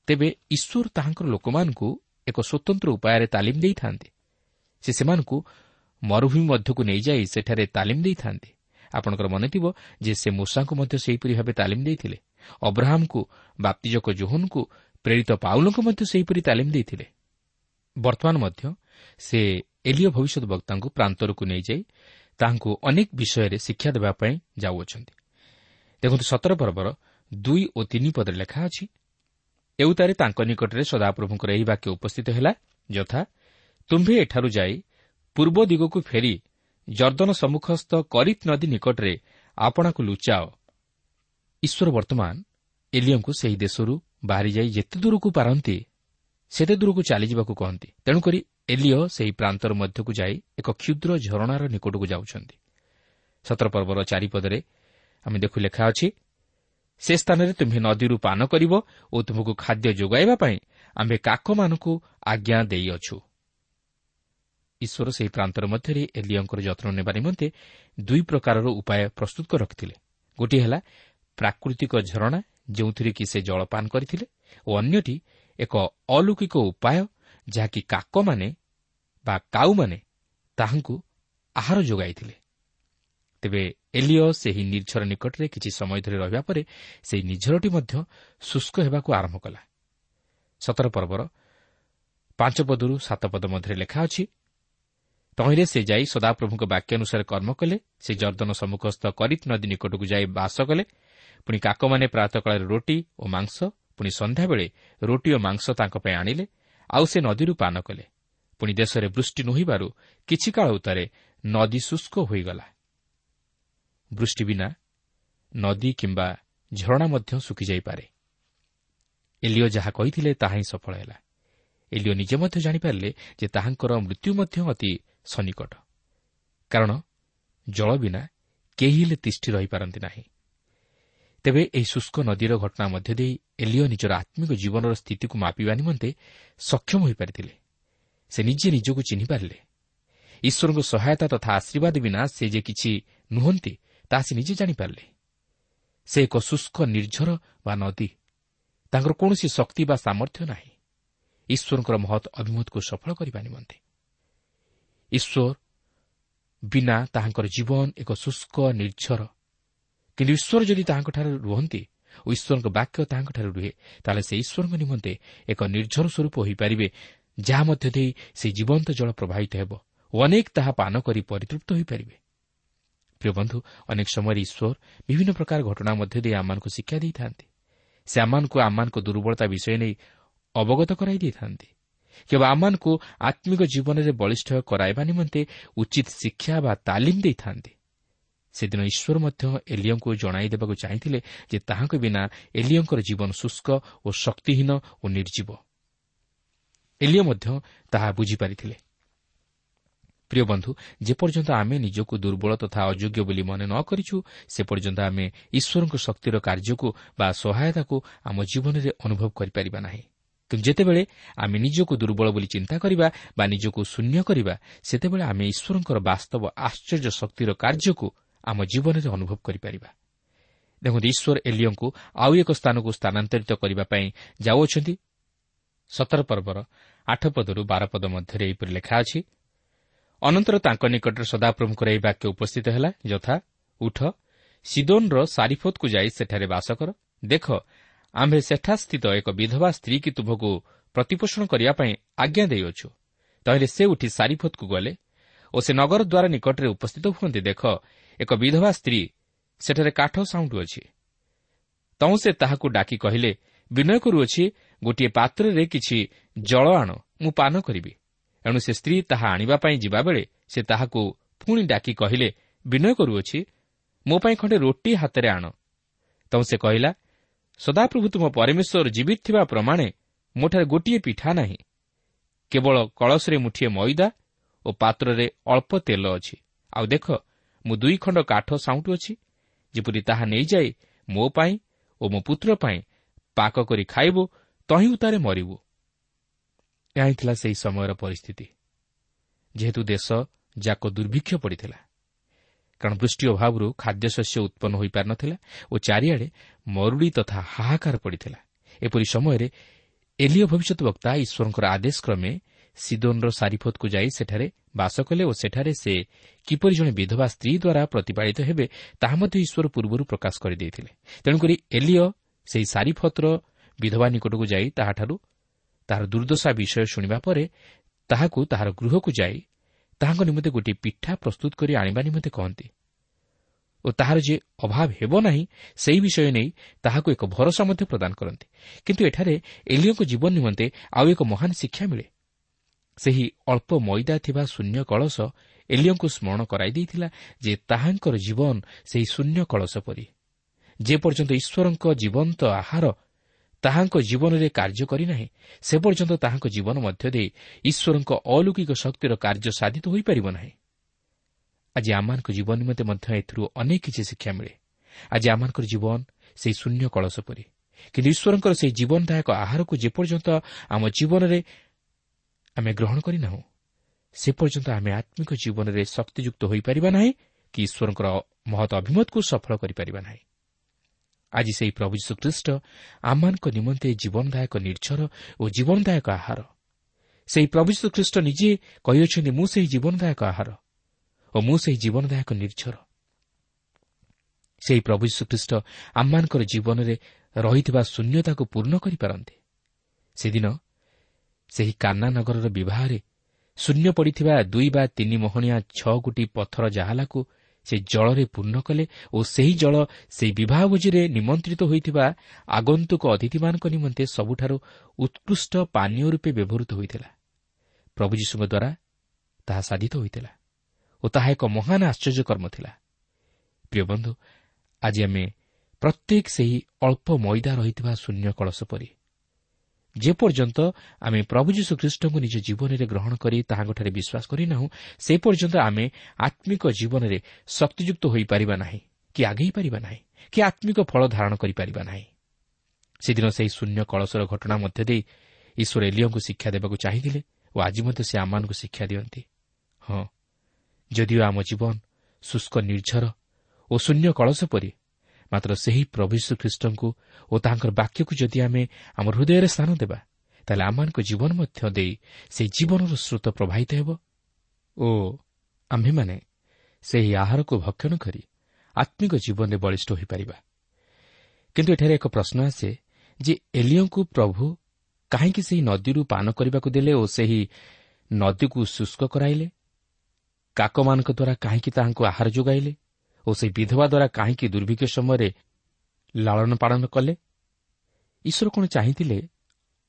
ତେବେ ଈଶ୍ୱର ତାହାଙ୍କର ଲୋକମାନଙ୍କୁ ଏକ ସ୍ୱତନ୍ତ୍ର ଉପାୟରେ ତାଲିମ ଦେଇଥାନ୍ତି। ସେ ସେମାନଙ୍କୁ ମରୁଭୂମି ମଧ୍ୟକୁ ନେଇଯାଇ ସେଠାରେ ତାଲିମ ଦେଇଥାନ୍ତି। ଆପଣଙ୍କର ମନେଥିବ ଯେ ସେ ମୂଷାଙ୍କୁ ମଧ୍ୟ ସେହିପରି ଭାବେ ତାଲିମ ଦେଇଥିଲେ। ଅବ୍ରାହମ୍ଙ୍କୁ ବାପ୍ତିଜକ ଜୋହନଙ୍କୁ ପ୍ରେରିତ ପାଉଲଙ୍କୁ ମଧ୍ୟ ସେହିପରି ତାଲିମ ଦେଇଥିଲେ। ବର୍ତ୍ତମାନ ମଧ୍ୟ ସେ ଏଲିଓ ଭବିଷ୍ୟତ ବକ୍ତାଙ୍କୁ ପ୍ରାନ୍ତରକୁ ନେଇଯାଇ ତାହାଙ୍କୁ ଅନେକ ବିଷୟରେ ଶିକ୍ଷା ଦେବା ପାଇଁ ଯାଉଅଛନ୍ତି। ଦେଖନ୍ତୁ ସତର ପର୍ବର ଦୁଇ ଓ ତିନି ପଦରେ ଲେଖା ଅଛି ଏଉତାରେ ତାଙ୍କ ନିକଟରେ ସଦାପ୍ରଭୁଙ୍କର ଏହି ବାକ୍ୟ ଉପସ୍ଥିତ ହେଲା ଯଥା ତୁମ୍ଭେ ଏଠାରୁ ଯାଇ ପୂର୍ବ ଦିଗକୁ ଫେରି ଜର୍ଦ୍ଦନ ସମ୍ମୁଖସ୍ଥ କରିତ୍ ନଦୀ ନିକଟରେ ଆପଣାକୁ ଲୁଚାଅ। ଈଶ୍ୱର ବର୍ତ୍ତମାନ ଏଲିଓଙ୍କୁ ସେହି ଦେଶରୁ ବାହାରିଯାଇ ଯେତେ ଦୂରକୁ ପାରନ୍ତି ସେତେ ଦୂରକୁ ଚାଲିଯିବାକୁ କହନ୍ତି। ତେଣୁକରି ଏଲିଓ ସେହି ପ୍ରାନ୍ତର ମଧ୍ୟକୁ ଯାଇ ଏକ କ୍ଷୁଦ୍ର ଝରଣାର ନିକଟକୁ ଯାଉଛନ୍ତି। ସତର ପର୍ବର ଚାରିପଦରେ ଆମେ ଦେଖୁ ଲେଖା ଅଛି ସେ ସ୍ଥାନରେ ତୁମ୍ଭେ ନଦୀରୁ ପାନ କରିବ ଓ ତୁମକୁ ଖାଦ୍ୟ ଯୋଗାଇବା ପାଇଁ ଆମ୍ଭେ କାକମାନଙ୍କୁ ଆଜ୍ଞା ଦେଇଅଛୁ। ଈଶ୍ୱର ସେହି ପ୍ରାନ୍ତର ମଧ୍ୟରେ ଏଲିଓଙ୍କର ଯତ୍ନ ନେବା ନିମନ୍ତେ ଦୁଇ ପ୍ରକାରର ଉପାୟ ପ୍ରସ୍ତୁତ ରଖିଥିଲେ ଗୋଟିଏ ହେଲା ପ୍ରାକୃତିକ ଝରଣା ଯେଉଁଥିରେ କି ସେ ଜଳପାନ କରିଥିଲେ ଓ ଅନ୍ୟଟି ଏକ ଅଲୌକିକ ଉପାୟ ଯାହାକି କାକମାନେ ବା କାଉମାନେ ତାହାଙ୍କୁ ଆହାର ଯୋଗାଇଥିଲେ। ତେବେ ଏଲିଓ ସେହି ନିର୍ଝର ନିକଟରେ କିଛି ସମୟ ଧରି ରହିବା ପରେ ସେହି ନିର୍ଝରଟି ମଧ୍ୟ ଶୁଷ୍କ ହେବାକୁ ଆରମ୍ଭ କଲା। ସତର ପର୍ବର ପାଞ୍ଚ ପଦରୁ ସାତ ପଦ ମଧ୍ୟରେ ଲେଖା ଅଛି ତହିଁରେ ସେ ଯାଇ ସଦାପ୍ରଭୁଙ୍କ ବାକ୍ୟ ଅନୁସାରେ କର୍ମ କଲେ। ସେ ଜର୍ଦ୍ଦନ ସମ୍ମୁଖସ୍ଥ କରିତ୍ ନଦୀ ନିକଟକୁ ଯାଇ ବାସ କଲେ। ପୁଣି କାକମାନେ ପ୍ରାତଃକାଳରେ ରୁଟି ଓ ମାଂସ ପୁଣି ସନ୍ଧ୍ୟାବେଳେ ରୁଟି ଓ ମାଂସ ତାଙ୍କ ପାଇଁ ଆଣିଲେ ଆଉ ସେ ନଦୀରୁ ପାନ କଲେ। ପୁଣି ଦେଶରେ ବୃଷ୍ଟି ନୁହିବାରୁ କିଛି କାଳ ଉତ୍ତାରେ ନଦୀ ଶୁଷ୍କ ହୋଇଗଲା। ବୃଷ୍ଟି ବିନା ନଦୀ କିମ୍ବା ଝରଣା ମଧ୍ୟ ଶୁଖିଯାଇପାରେ ଏଲିଓ ଯାହା କହିଥିଲେ ତାହା ହିଁ ସଫଳ ହେଲା। ଏଲିଓ ନିଜେ ମଧ୍ୟ ଜାଣିପାରିଲେ ଯେ ତାହାଙ୍କର ମୃତ୍ୟୁ ମଧ୍ୟ ଅତି ସନ୍ନିକଟ। କାରଣ ଜଳ ବିନା କେହି ହେଲେ ତିଷ୍ଠି ରହିପାରନ୍ତି ନାହିଁ। ତେବେ ଏହି ଶୁଷ୍କ ନଦୀର ଘଟଣା ମଧ୍ୟ ଦେଇ ଏଲିଓ ନିଜର ଆତ୍ମିକ ଜୀବନର ସ୍ଥିତିକୁ ମାପିବା ନିମନ୍ତେ ସକ୍ଷମ ହୋଇପାରିଥିଲେ। ସେ ନିଜେ ନିଜକୁ ଚିହ୍ନିପାରିଲେ। ଈଶ୍ୱରଙ୍କ ସହାୟତା ତଥା ଆଶୀର୍ବାଦ ବିନା ସେ ଯେ କିଛି ନୁହନ୍ତି ତାହା ସେ ନିଜେ ଜାଣିପାରିଲେ। ସେ ଏକ ଶୁଷ୍କ ନିର୍ଝର ବା ନଦୀ। ତାଙ୍କର କୌଣସି ଶକ୍ତି ବା ସାମର୍ଥ୍ୟ ନାହିଁ। ଈଶ୍ୱରଙ୍କର ମହତ୍ ଅଭିମତକୁ ସଫଳ କରିବା ନିମନ୍ତେ। ଈଶ୍ୱର ବିନା ତାହାଙ୍କର ଜୀବନ ଏକ ଶୁଷ୍କ ନିର୍ଝର କିନ୍ତୁ ଈଶ୍ୱର ଯଦି ତାହାଙ୍କଠାରେ ରୁହନ୍ତି ଓ ଈଶ୍ୱରଙ୍କ ବାକ୍ୟ ତାହାଙ୍କଠାରେ ରୁହେ ତାହେଲେ ସେ ଈଶ୍ୱରଙ୍କ ନିମନ୍ତେ ଏକ ନିର୍ଝର ସ୍ୱରୂପ ହୋଇପାରିବେ ଯାହା ମଧ୍ୟ ଦେଇ ସେହି ଜୀବନ୍ତ ଜଳ ପ୍ରବାହିତ ହେବ ଓ ଅନେକ ତାହା ପାନ କରି ପରିତୃପ୍ତ ହୋଇପାରିବେ ପ୍ରିୟ ବନ୍ଧୁ ଅନେକ ସମୟରେ ଈଶ୍ୱର ବିଭିନ୍ନ ପ୍ରକାର ଘଟଣା ମଧ୍ୟ ଦେଇ ଆମମାନଙ୍କୁ ଶିକ୍ଷା ଦେଇଥାନ୍ତି ସେ ଆମମାନଙ୍କୁ ଆମମାନଙ୍କ ଦୁର୍ବଳତା ବିଷୟ ନେଇ ଅବଗତ କରାଇ ଦେଇଥାନ୍ତି କେବଳ ଆମମାନଙ୍କୁ ଆତ୍ମିକ ଜୀବନରେ ବଳିଷ୍ଠ କରାଇବା ନିମନ୍ତେ ଉଚିତ ଶିକ୍ଷା ବା ତାଲିମ ଦେଇଥାନ୍ତି ସେଦିନ ଈଶ୍ୱର ମଧ୍ୟ ଏଲିଓଙ୍କୁ ଜଣାଇ ଦେବାକୁ ଚାହିଁଥିଲେ ଯେ ତାହାଙ୍କ ବିନା ଏଲିଓଙ୍କର ଜୀବନ ଶୁଷ୍କ ଓ ଶକ୍ତିହୀନ ଓ ନିର୍ଜୀବ ଏଲିଓ ମଧ୍ୟ ତାହା ବୁଝିପାରିଥିଲେ ପ୍ରିୟ ବନ୍ଧୁ ଯେପର୍ଯ୍ୟନ୍ତ ଆମେ ନିଜକୁ ଦୁର୍ବଳ ତଥା ଅଯୋଗ୍ୟ ବୋଲି ମନେ ନ କରିଛୁ ସେ ପର୍ଯ୍ୟନ୍ତ ଆମେ ଈଶ୍ୱରଙ୍କ ଶକ୍ତିର କାର୍ଯ୍ୟକୁ ବା ସହାୟତାକୁ ଆମ ଜୀବନରେ ଅନୁଭବ କରିପାରିବା ନାହିଁ। କିନ୍ତୁ ଯେତେବେଳେ ଆମେ ନିଜକୁ ଦୁର୍ବଳ ବୋଲି ଚିନ୍ତା କରିବା ବା ନିଜକୁ ଶୂନ୍ୟ କରିବା ସେତେବେଳେ ଆମେ ଈଶ୍ୱରଙ୍କର ବାସ୍ତବ ଆଶ୍ଚର୍ଯ୍ୟ ଶକ୍ତିର କାର୍ଯ୍ୟକୁ ଆମ ଜୀବନରେ ଅନୁଭବ କରିପାରିବା। ଦେଖନ୍ତୁ ଈଶ୍ୱର ଏଲିଓଙ୍କୁ ଆଉ ଏକ ସ୍ଥାନକୁ ସ୍ଥାନାନ୍ତରିତ କରିବା ପାଇଁ ଯାଉଅଛନ୍ତି। ସତର ପର୍ବର ଆଠ ପଦରୁ ବାର ପଦ ମଧ୍ୟରେ ଏହିପରି ଲେଖା ଅଛି ଅନନ୍ତର ତାଙ୍କ ନିକଟରେ ସଦାପ୍ରଭୁଙ୍କର ଏହି ବାକ୍ୟ ଉପସ୍ଥିତ ହେଲା ଯଥା ଉଠ ସିଦୋନ୍ର ସାରିଫୋତ୍କୁ ଯାଇ ସେଠାରେ ବାସ କର ଦେଖ ଆମ୍ଭେ ସେଠାସ୍ଥିତ ଏକ ବିଧବା ସ୍ତ୍ରୀକି ତୁଭକୁ ପ୍ରତିପୋଷଣ କରିବା ପାଇଁ ଆଜ୍ଞା ଦେଇଅଛୁ। ତହିଁରେ ସେ ଉଠି ସାରିଫୋତ୍କୁ ଗଲେ ଓ ସେ ନଗର ଦ୍ୱାର ନିକଟରେ ଉପସ୍ଥିତ ହୁଅନ୍ତି। ଦେଖ ଏକ ବିଧବା ସ୍ତ୍ରୀ ସେଠାରେ କାଠ ସାଉଁଟୁଅଛି। ତୁ ସେ ତାହାକୁ ଡାକି କହିଲେ ବିନୟ କରୁଅଛି ଗୋଟିଏ ପାତ୍ରରେ କିଛି ଜଳ ଆଣ ମୁଁ ପାନ କରିବି। ଏଣୁ ସେ ସ୍ତ୍ରୀ ତାହା ଆଣିବା ପାଇଁ ଯିବାବେଳେ ସେ ତାହାକୁ ପୁଣି ଡାକି କହିଲେ ବିନୟ କରୁଅଛି ମୋ ପାଇଁ ଖଣ୍ଡେ ରୋଟି ହାତରେ ଆଣ। ତ ସେ କହିଲା ସଦାପ୍ରଭୁ ତୁମ ପରମେଶ୍ୱର ଜୀବିତ ଥିବା ପ୍ରମାଣେ ମୋଠାରେ ଗୋଟିଏ ପିଠା ନାହିଁ। କେବଳ କଳସରେ ମୁଠିଏ ମଇଦା ଓ ପାତ୍ରରେ ଅଳ୍ପ ତେଲ ଅଛି। ଆଉ ଦେଖ ମୁଁ ଦୁଇ ଖଣ୍ଡ କାଠ ସାଉଁଟୁଅଛି ଯେପରି ତାହା ନେଇଯାଇ ମୋ ପାଇଁ ଓ ମୋ ପୁତ୍ର ପାଇଁ ପାକ କରି ଖାଇବୁ ତହିଁ ଉତ୍ତାରେ ମରିବୁ। ଏହା ହିଁ ଥିଲା ସେହି ସମୟର ପରିସ୍ଥିତି। ଯେହେତୁ ଦେଶ ଯାକ ଦୁର୍ଭିକ୍ଷ ପଡ଼ିଥିଲା। କାରଣ ବୃଷ୍ଟି ଅଭାବରୁ ଖାଦ୍ୟଶସ୍ୟ ଉତ୍ପନ୍ନ ହୋଇପାରିନଥିଲା ଓ ଚାରିଆଡ଼େ ମରୁଡ଼ି ତଥା ହାହାକାର ପଡ଼ିଥିଲା। ଏପରି ସମୟରେ ଏଲିଓ ଭବିଷ୍ୟତ ବକ୍ତା ଈଶ୍ୱରଙ୍କର ଆଦେଶ କ୍ରମେ ସିଦୋନ୍ର ସାରିଫୋତ୍କୁ ଯାଇ ସେଠାରେ ବାସ କଲେ ଓ ସେଠାରେ ସେ କିପରି ଜଣେ ବିଧବା ସ୍ତ୍ରୀ ଦ୍ୱାରା ପ୍ରତିପାଳିତ ହେବେ ତାହା ମଧ୍ୟ ଈଶ୍ୱର ପୂର୍ବରୁ ପ୍ରକାଶ କରିଦେଇଥିଲେ। ତେଣୁକରି ଏଲିଓ ସେହି ସାରିଫତ୍ର ବିଧବା ନିକଟକୁ ଯାଇ ତାହାଠାରୁ ତାହାର ଦୁର୍ଦ୍ଦଶା ବିଷୟ ଶୁଣିବା ପରେ ତାହାକୁ ତାହାର ଗୃହକୁ ଯାଇ ତାହାଙ୍କ ନିମନ୍ତେ ଗୋଟିଏ ପିଠା ପ୍ରସ୍ତୁତ କରି ଆଣିବା ନିମନ୍ତେ କହନ୍ତି। ଓ ତାହାର ଯେ ଅଭାବ ହେବ ନାହିଁ ସେହି ବିଷୟ ନେଇ ତାହାକୁ ଏକ ଭରସା ମଧ୍ୟ ପ୍ରଦାନ କରନ୍ତି। କିନ୍ତୁ ଏଠାରେ ଏଲିଓଙ୍କ ଜୀବନ ନିମନ୍ତେ ଆଉ ଏକ ମହାନ ଶିକ୍ଷା ମିଳେ। ସେହି ଅଳ୍ପ ମଇଦା ଥିବା ଶୂନ୍ୟ କଳସ ଏଲିଓଙ୍କୁ ସ୍ମରଣ କରାଇ ଦେଇଥିଲା ଯେ ତାହାଙ୍କର ଜୀବନ ସେହି ଶୂନ୍ୟ କଳସ ପରି। ଯେପର୍ଯ୍ୟନ୍ତ ଈଶ୍ୱରଙ୍କ ଜୀବନ୍ତ ଆହାର ତାହାଙ୍କ ଜୀବନରେ କାର୍ଯ୍ୟ କରିନାହିଁ। ସେ ପର୍ଯ୍ୟନ୍ତ ତାହାଙ୍କ ଜୀବନ ମଧ୍ୟ ଦେଇ ଈଶ୍ୱରଙ୍କ ଅଲୌକିକ ଶକ୍ତିର କାର୍ଯ୍ୟ ସାଧିତ ହୋଇପାରିବ ନାହିଁ। ଆଜି ଆମମାନଙ୍କ ଜୀବନ ନିମନ୍ତେ ମଧ୍ୟ ଏଥିରୁ ଅନେକ କିଛି ଶିକ୍ଷା ମିଳେ। ଆଜି ଆମମାନଙ୍କର ଜୀବନ ସେହି ଶୂନ୍ୟ କଳସ ପରି। କିନ୍ତୁ ଈଶ୍ୱରଙ୍କର ସେହି ଜୀବନଦାୟକ ଆହାରକୁ ଯେପର୍ଯ୍ୟନ୍ତ ଆମ ଜୀବନରେ ଆମେ ଗ୍ରହଣ କରିନାହୁଁ ସେ ପର୍ଯ୍ୟନ୍ତ ଆମେ ଆତ୍ମିକ ଜୀବନରେ ଶକ୍ତିଯୁକ୍ତ ହୋଇପାରିବା ନାହିଁ କି ଈଶ୍ୱରଙ୍କର ମହତ ଅଭିମତକୁ ସଫଳ କରିପାରିବା ନାହିଁ। ଆଜି ସେହି ପ୍ରଭୁ ଯୀଶୁଖ୍ରୀଷ୍ଟ ଆମମାନଙ୍କ ନିମନ୍ତେ ଜୀବନଦାୟକ ନିର୍ଝର ଓ ଜୀବନଦାୟକ ଆହାର। ସେହି ପ୍ରଭୁ ଯୀଶୁଖ୍ରୀଷ୍ଟ ନିଜେ କହିଅଛନ୍ତି ମୁଁ ସେହି ଜୀବନଦାୟକ ଆହାର ଓ ମୁଁ ସେହି ଜୀବନଦାୟକ ନିର୍ଝର। ସେହି ପ୍ରଭୁ ଯୀଶୁଖ୍ରୀଷ୍ଟ ଆମମାନଙ୍କର ଜୀବନରେ ରହିଥିବା ଶୂନ୍ୟତାକୁ ପୂର୍ଣ୍ଣ କରିପାରନ୍ତି। ସେଦିନ ସେହି କାନା ନଗରର ବିବାହରେ ଶୂନ୍ୟ ପଡ଼ିଥିବା ଦୁଇ ବା ତିନି ମହଣିଆ ଛଅ ଗୋଟି ପଥର ଜାହାଲାକୁ ସେ ଜଳରେ ପୂର୍ଣ୍ଣ କଲେ ଓ ସେହି ଜଳ ସେହି ବିବାହ ଭୋଜିରେ ନିମନ୍ତ୍ରିତ ହୋଇଥିବା ଆଗନ୍ତୁକ ଅତିଥିମାନଙ୍କ ନିମନ୍ତେ ସବୁଠାରୁ ଉତ୍କୃଷ୍ଟ ପାନୀୟ ରୂପେ ବ୍ୟବହୃତ ହୋଇଥିଲା। ପ୍ରଭୁ ଯୀଶୁଙ୍କ ଦ୍ୱାରା ତାହା ସାଧିତ ହୋଇଥିଲା ଓ ତାହା ଏକ ମହାନ ଆଶ୍ଚର୍ଯ୍ୟକର୍ମ ଥିଲା। ପ୍ରିୟ ବନ୍ଧୁ ଆଜି ଆମେ ପ୍ରତ୍ୟେକ ସେହି ଅଳ୍ପ ମଇଦା ରହିଥିବା ଶୂନ୍ୟ କଳସ ପରି ଯେପର୍ଯ୍ୟନ୍ତ ଆମେ ପ୍ରଭୁ ଯୀଶୁଖ୍ରୀଷ୍ଟଙ୍କୁ ନିଜ ଜୀବନରେ ଗ୍ରହଣ କରି ତାହାଙ୍କଠାରେ ବିଶ୍ୱାସ କରିନାହୁଁ ସେ ପର୍ଯ୍ୟନ୍ତ ଆମେ ଆତ୍ମିକ ଜୀବନରେ ଶକ୍ତିଯୁକ୍ତ ହୋଇପାରିବା ନାହିଁ କି ଆଗେଇ ପାରିବା ନାହିଁ କି ଆତ୍ମିକ ଫଳ ଧାରଣ କରିପାରିବା ନାହିଁ। ସେଦିନ ସେହି ଶୂନ୍ୟ କଳସର ଘଟଣା ମଧ୍ୟ ଦେଇ ଈଶ୍ୱର ଏଲିଓଙ୍କୁ ଶିକ୍ଷା ଦେବାକୁ ଚାହିଁଥିଲେ ଓ ଆଜି ମଧ୍ୟ ସେ ଆମମାନଙ୍କୁ ଶିକ୍ଷା ଦିଅନ୍ତି। ହଁ ଯଦିଓ ଆମ ଜୀବନ ଶୁଷ୍କ ନିର୍ଝର ଓ ଶୂନ୍ୟ କଳସ ପରି ମାତ୍ର ସେହି ପ୍ରଭୁ ଶ୍ରୀଖ୍ରୀଷ୍ଟଙ୍କୁ ଓ ତାହାଙ୍କର ବାକ୍ୟକୁ ଯଦି ଆମେ ଆମ ହୃଦୟରେ ସ୍ଥାନ ଦେବା ତାହେଲେ ଆମମାନଙ୍କ ଜୀବନ ମଧ୍ୟ ଦେଇ ସେହି ଜୀବନର ସ୍ରୋତ ପ୍ରବାହିତ ହେବ ଓ ଆମ୍ଭେମାନେ ସେହି ଆହାରକୁ ଭକ୍ଷଣ କରି ଆତ୍ମିକ ଜୀବନରେ ବଳିଷ୍ଠ ହୋଇପାରିବା। କିନ୍ତୁ ଏଠାରେ ଏକ ପ୍ରଶ୍ନ ଆସେ ଯେ ଏଲିଓଙ୍କୁ ପ୍ରଭୁ କାହିଁକି ସେହି ନଦୀରୁ ପାନ କରିବାକୁ ଦେଲେ ଓ ସେହି ନଦୀକୁ ଶୁଷ୍କ କରାଇଲେ? କାକମାନଙ୍କ ଦ୍ୱାରା କାହିଁକି ତାହାଙ୍କୁ ଆହାର ଯୋଗାଇଲେ? ଓ ସେହି ବିଧବା ଦ୍ୱାରା କାହିଁକି ଦୁର୍ଭିକ୍ଷ ସମୟରେ ଲାଳନ ପାଳନ କଲେ? ଈଶ୍ୱର କ'ଣ ଚାହିଁଥିଲେ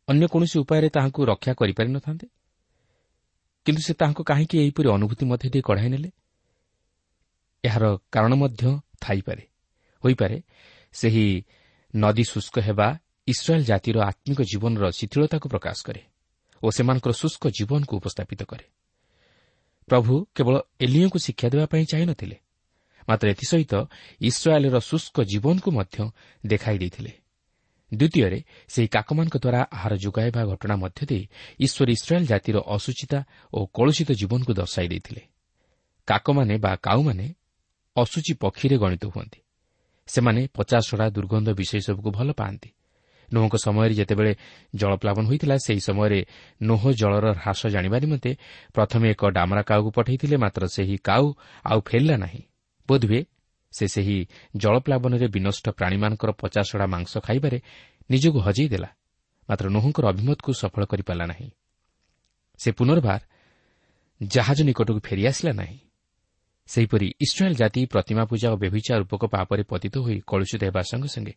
ଅନ୍ୟ କୌଣସି ଉପାୟରେ ତାହାଙ୍କୁ ରକ୍ଷା କରିପାରିନଥାନ୍ତେ କିନ୍ତୁ ସେ ତାହାଙ୍କୁ କାହିଁକି ଏହିପରି ଅନୁଭୂତି ମଧ୍ୟ ଦେଇ କଢ଼ାଇ ନେଲେ? ଏହାର କାରଣ ମଧ୍ୟ ଥାଇପାରେ। ହୋଇପାରେ ସେହି ନଦୀ ଶୁଷ୍କ ହେବା ଇସ୍ରାଏଲ୍ ଜାତିର ଆତ୍ମିକ ଜୀବନର ଶିଥିଳତାକୁ ପ୍ରକାଶ କରେ ଓ ସେମାନଙ୍କର ଶୁଷ୍କ ଜୀବନକୁ ଉପସ୍ଥାପିତ କରେ। ପ୍ରଭୁ କେବଳ ଏଲିଓଙ୍କୁ ଶିକ୍ଷା ଦେବା ପାଇଁ ଚାହିଁନଥିଲେ ମାତ୍ର ଏଥିସହିତ ଇସ୍ରାଏଲ୍ର ଶୁଷ୍କ ଜୀବନକୁ ମଧ୍ୟ ଦେଖାଇ ଦେଇଥିଲେ। ଦ୍ୱିତୀୟରେ ସେହି କାକମାନଙ୍କ ଦ୍ୱାରା ଆହାର ଯୋଗାଇବା ଘଟଣା ମଧ୍ୟ ଦେଇ ଈଶ୍ୱର ଇସ୍ରାଏଲ୍ ଜାତିର ଅସୁଚିତା ଓ କଳୁଷିତ ଜୀବନକୁ ଦର୍ଶାଇ ଦେଇଥିଲେ। କାକମାନେ ବା କାଉମାନେ ଅସୁଚି ପକ୍ଷୀରେ ଗଣିତ ହୁଅନ୍ତି। ସେମାନେ ପଚାଶଡ଼ା ଦୁର୍ଗନ୍ଧ ବିଷୟ ସବୁକୁ ଭଲ ପାଆନ୍ତି। ନୋହଙ୍କ ସମୟରେ ଯେତେବେଳେ ଜଳପ୍ଲାବନ ହୋଇଥିଲା ସେହି ସମୟରେ ନୋହ ଜଳର ହ୍ରାସ ଜାଣିବା ନିମନ୍ତେ ପ୍ରଥମେ ଏକ ଡାମରା କାଉକୁ ପଠାଇଥିଲେ ମାତ୍ର ସେହି କାଉ ଆଉ ଫେରିଲା ନାହିଁ। ବୋଧହୁଏ ସେ ସେହି ଜଳପ୍ଲାବନରେ ବିନଷ୍ଟ ପ୍ରାଣୀମାନଙ୍କର ପଚାଶଡ଼ା ମାଂସ ଖାଇବାରେ ନିଜକୁ ହଜେଇ ଦେଲା ମାତ୍ର ନୋହଙ୍କର ଅଭିମତକୁ ସଫଳ କରିପାରିଲା ନାହିଁ। ସେ ପୁନର୍ବାର ଜାହାଜ ନିକଟକୁ ଫେରିଆସିଲା ନାହିଁ। ସେହିପରି ଇସ୍ରାଏଲ୍ ଜାତି ପ୍ରତିମା ପୂଜା ଓ ବ୍ୟଭିଚାର ରୂପକ ପାପରେ ପତିତ ହୋଇ କଳୁଷିତ ହେବା ସଙ୍ଗେ ସଙ୍ଗେ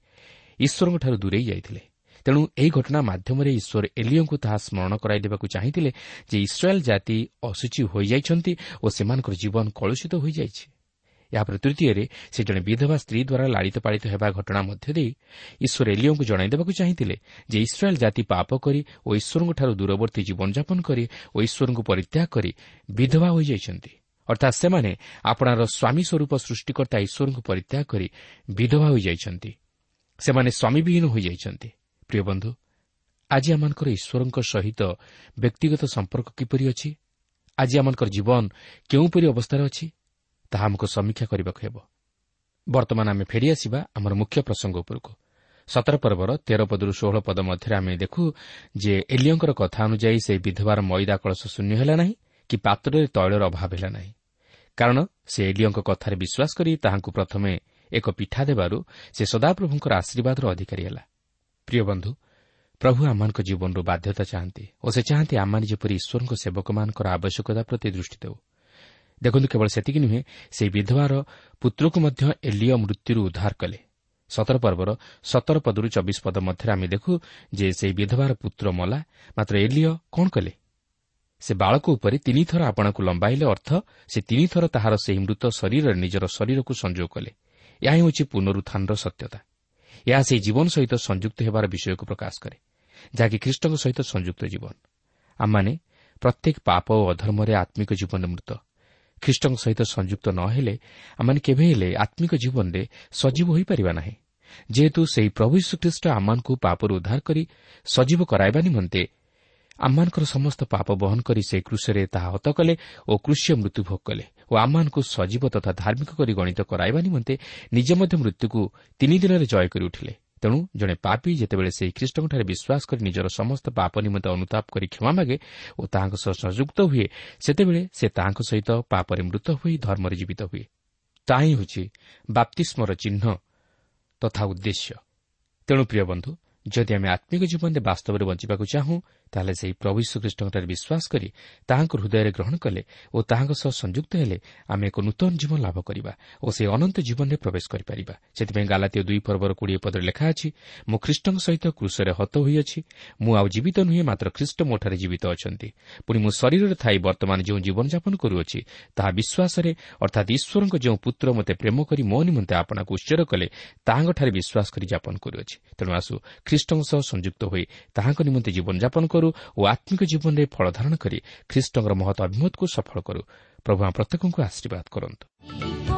ଈଶ୍ୱରଙ୍କଠାରୁ ଦୂରେଇ ଯାଇଥିଲେ। ତେଣୁ ଏହି ଘଟଣା ମାଧ୍ୟମରେ ଈଶ୍ୱର ଏଲିଓଙ୍କୁ ତାହା ସ୍କରଣ କରାଇଦେବାକୁ ଚାହିଁଥିଲେ ଯେ ଇସ୍ରାଏଲ୍ ଜାତି ଅଶୁଚି ହୋଇଯାଇଛନ୍ତି ଓ ସେମାନଙ୍କର ଜୀବନ କଳୁଷିତ ହୋଇଯାଇଛି। ଏହାପରେ ତୃତୀୟରେ ସେ ଜଣେ ବିଧବା ସ୍ତ୍ରୀ ଦ୍ୱାରା ଲାଳିତ ପାଳିତ ହେବା ଘଟଣା ମଧ୍ୟ ଦେଇ ଈଶ୍ୱର ଏଲିଓଙ୍କୁ ଜଣାଇଦେବାକୁ ଚାହିଁଥିଲେ ଯେ ଇସ୍ରାଏଲ୍ ଜାତି ପାପ କରି ଓ ଈଶ୍ୱରଙ୍କଠାରୁ ଦୂରବର୍ତ୍ତୀ ଜୀବନଯାପନ କରି ଓ ଈଶ୍ୱରଙ୍କୁ ପରିତ୍ୟାଗ କରି ବିଧବା ହୋଇଯାଇଛନ୍ତି। ଅର୍ଥାତ୍ ସେମାନେ ଆପଣାର ସ୍ୱାମୀ ସ୍ୱରୂପ ସୃଷ୍ଟିକର୍ତ୍ତା ଈଶ୍ୱରଙ୍କୁ ପରିତ୍ୟାଗ କରି ବିଧବା ହୋଇଯାଇଛନ୍ତି। ସେମାନେ ସ୍ୱାମୀବିହୀନ ହୋଇଯାଇଛନ୍ତି। ପ୍ରିୟ ବନ୍ଧୁ ଆଜି ଆମମାନଙ୍କର ଈଶ୍ୱରଙ୍କ ସହିତ ବ୍ୟକ୍ତିଗତ ସମ୍ପର୍କ କିପରି ଅଛି? ଆଜି ଆମମାନଙ୍କର ଜୀବନ କେଉଁପରି ଅବସ୍ଥାରେ ଅଛି? ତାହା ଆମକୁ ସମୀକ୍ଷା କରିବାକୁ ହେବ। ବର୍ତ୍ତମାନ ଆମେ ଫେରିଆସିବା ଆମର ମୁଖ୍ୟ ପ୍ରସଙ୍ଗ ଉପରକୁ। ସତର ପର୍ବର ତେର ପଦରୁ ଷୋହଳ ପଦ ମଧ୍ୟରେ ଆମେ ଦେଖୁ ଯେ ଏଲିଓଙ୍କର କଥା ଅନୁଯାୟୀ ସେହି ବିଧବାର ମଇଦା କଳସ ଶୂନ୍ୟ ହେଲା ନାହିଁ କି ପାତ୍ରରେ ତୈଳର ଅଭାବ ହେଲା ନାହିଁ। କାରଣ ସେ ଏଲିଓଙ୍କ କଥାରେ ବିଶ୍ୱାସ କରି ତାହାଙ୍କୁ ପ୍ରଥମେ ଏକ ପିଠା ଦେବାରୁ ସେ ସଦାପ୍ରଭୁଙ୍କର ଆଶୀର୍ବାଦର ଅଧିକାରୀ ହେଲା। ପ୍ରିୟ ବନ୍ଧୁ ପ୍ରଭୁ ଆମମାନଙ୍କ ଜୀବନରୁ ବାଧ୍ୟତା ଚାହାନ୍ତି ଓ ସେ ଚାହାନ୍ତି ଆମମାନେ ଯେପରି ଈଶ୍ୱରଙ୍କ ସେବକମାନଙ୍କର ଆବଶ୍ୟକତା ପ୍ରତି ଦୃଷ୍ଟି ଦେଉ। ଦେଖନ୍ତୁ କେବଳ ସେତିକି ନୁହେଁ ସେହି ବିଧବାର ପୁତ୍ରକୁ ମଧ୍ୟ ଏଲିଓ ମୃତ୍ୟୁରୁ ଉଦ୍ଧାର କଲେ। ସତର ପର୍ବର ସତର ପଦରୁ ଚବିଶ ପଦ ମଧ୍ୟରେ ଆମେ ଦେଖୁ ଯେ ସେହି ବିଧବାର ପୁତ୍ର ମଲା ମାତ୍ର ଏଲିଓ କ'ଣ କଲେ? ସେ ବାଳକ ଉପରେ ତିନିଥର ଆପଣଙ୍କୁ ଲମ୍ବାଇଲେ ଅର୍ଥ ସେ ତିନିଥର ତାହାର ସେହି ମୃତ ଶରୀରରେ ନିଜର ଶରୀରକୁ ସଂଯୋଗ କଲେ। ଏହା ହେଉଛି ପୁନରୁତ୍ଥାନର ସତ୍ୟତା। ଏହା ସେହି ଜୀବନ ସହିତ ସଂଯୁକ୍ତ ହେବାର ବିଷୟକୁ ପ୍ରକାଶ କରେ ଯାହାକି ଖ୍ରୀଷ୍ଟଙ୍କ ସହିତ ସଂଯୁକ୍ତ ଜୀବନ। ଆମମାନେ ପ୍ରତ୍ୟେକ ପାପ ଓ ଅଧର୍ମରେ ଆତ୍ମିକ ଜୀବନରେ ମୃତ। ଖ୍ରୀଷ୍ଟଙ୍କ ସହିତ ସଂଯୁକ୍ତ ନ ହେଲେ ଆମମାନେ କେବେ ହେଲେ ଆତ୍ମିକ ଜୀବନରେ ସଜୀବ ହୋଇପାରିବା ନାହିଁ। ଯେହେତୁ ସେହି ପ୍ରଭୁ ଶ୍ରୀଖ୍ରୀଷ୍ଟ ଆମମାନଙ୍କୁ ପାପରୁ ଉଦ୍ଧାର କରି ସଜୀବ କରାଇବା ନିମନ୍ତେ ଆମମାନଙ୍କର ସମସ୍ତ ପାପ ବହନ କରି ସେହି କୃଷରେ ତାହା ହତ କଲେ ଓ କୃଷିୟ ମୃତ୍ୟୁଭୋଗ କଲେ ଓ ଆମମାନଙ୍କୁ ସଜୀବ ତଥା ଧାର୍ମିକ କରି ଗଣିତ କରାଇବା ନିମନ୍ତେ ନିଜେ ମଧ୍ୟ ମୃତ୍ୟୁକୁ ତିନି ଦିନରେ ଜୟ କରି ଉଠିଲେ ତେଣୁ ଜଣେ ପାପି ଯେତେବେଳେ ସେହି ଖ୍ରୀଷ୍ଟଙ୍କଠାରେ ବିଶ୍ୱାସ କରି ନିଜର ସମସ୍ତ ପାପ ନିମନ୍ତେ ଅନୁତାପ କରି କ୍ଷମା ମାଗେ ଓ ତାହାଙ୍କ ସହ ସଂଯୁକ୍ତ ହୁଏ ସେତେବେଳେ ସେ ତାହାଙ୍କ ସହିତ ପାପରେ ମୃତ ହୋଇ ଧର୍ମରେ ଜୀବିତ ହୁଏ। ତାହା ହିଁ ହେଉଛି ବାପ୍ତିସ୍ମର ଚିହ୍ନ ତଥା ଉଦ୍ଦେଶ୍ୟ। ତେଣୁ ପ୍ରିୟ ବନ୍ଧୁ ଯଦି ଆମେ ଆତ୍ମିକ ଜୀବନରେ ବାସ୍ତବରେ ବଞ୍ଚିବାକୁ ଚାହୁଁ ତାହେଲେ ସେହି ପ୍ରଭୁ ଶ୍ରୀକୃଷ୍ଣଙ୍କଠାରେ ବିଶ୍ୱାସ କରି ତାହାଙ୍କୁ ହୃଦୟରେ ଗ୍ରହଣ କଲେ ଓ ତାହାଙ୍କ ସହ ସଂଯୁକ୍ତ ହେଲେ ଆମେ ଏକ ନୂତନ ଜୀବନ ଲାଭ କରିବା ଓ ସେହି ଅନନ୍ତ ଜୀବନରେ ପ୍ରବେଶ କରିପାରିବା। ସେଥିପାଇଁ ଗାଲାତୀୟ ଦୁଇ ପର୍ବର କୋଡ଼ିଏ ପଦରେ ଲେଖା ଅଛି ମୁଁ ଖ୍ରୀଷ୍ଟଙ୍କ ସହିତ କୃଷରେ ହତ ହୋଇଅଛି ମୁଁ ଆଉ ଜୀବିତ ନୁହେଁ ମାତ୍ର ଖ୍ରୀଷ୍ଟ ମୋଠାରେ ଜୀବିତ ଅଛନ୍ତି। ପୁଣି ମୁଁ ଶରୀରରେ ଥାଇ ବର୍ତ୍ତମାନ ଯେଉଁ ଜୀବନଯାପନ କରୁଅଛି ତାହା ବିଶ୍ୱାସରେ ଅର୍ଥାତ୍ ଈଶ୍ୱରଙ୍କ ଯେଉଁ ପୁତ୍ର ମୋତେ ପ୍ରେମ କରି ମୋ ନିମନ୍ତେ ଆପଣଙ୍କୁ ଉତ୍ସର କଲେ ତାହାଙ୍କଠାରେ ବିଶ୍ୱାସ କରି ଯାପନ କରୁଅଛି। ତେଣୁ ଆସୁ ଖ୍ରୀଷ୍ଟଙ୍କ ସହ ସଂଯୁକ୍ତ ହୋଇ ତାହାଙ୍କ ନିମନ୍ତେ ଜୀବନଯାପନ କରୁ ଓ ଆତ୍ମିକ ଜୀବନରେ ଫଳ ଧାରଣ କରି ଖ୍ରୀଷ୍ଟଙ୍କର ମହତ ଅଭିମତକୁ ସଫଳ କରୁ। ପ୍ରଭୁ ପ୍ରତ୍ୟେକଙ୍କୁ ଆଶୀର୍ବାଦ କରନ୍ତୁ।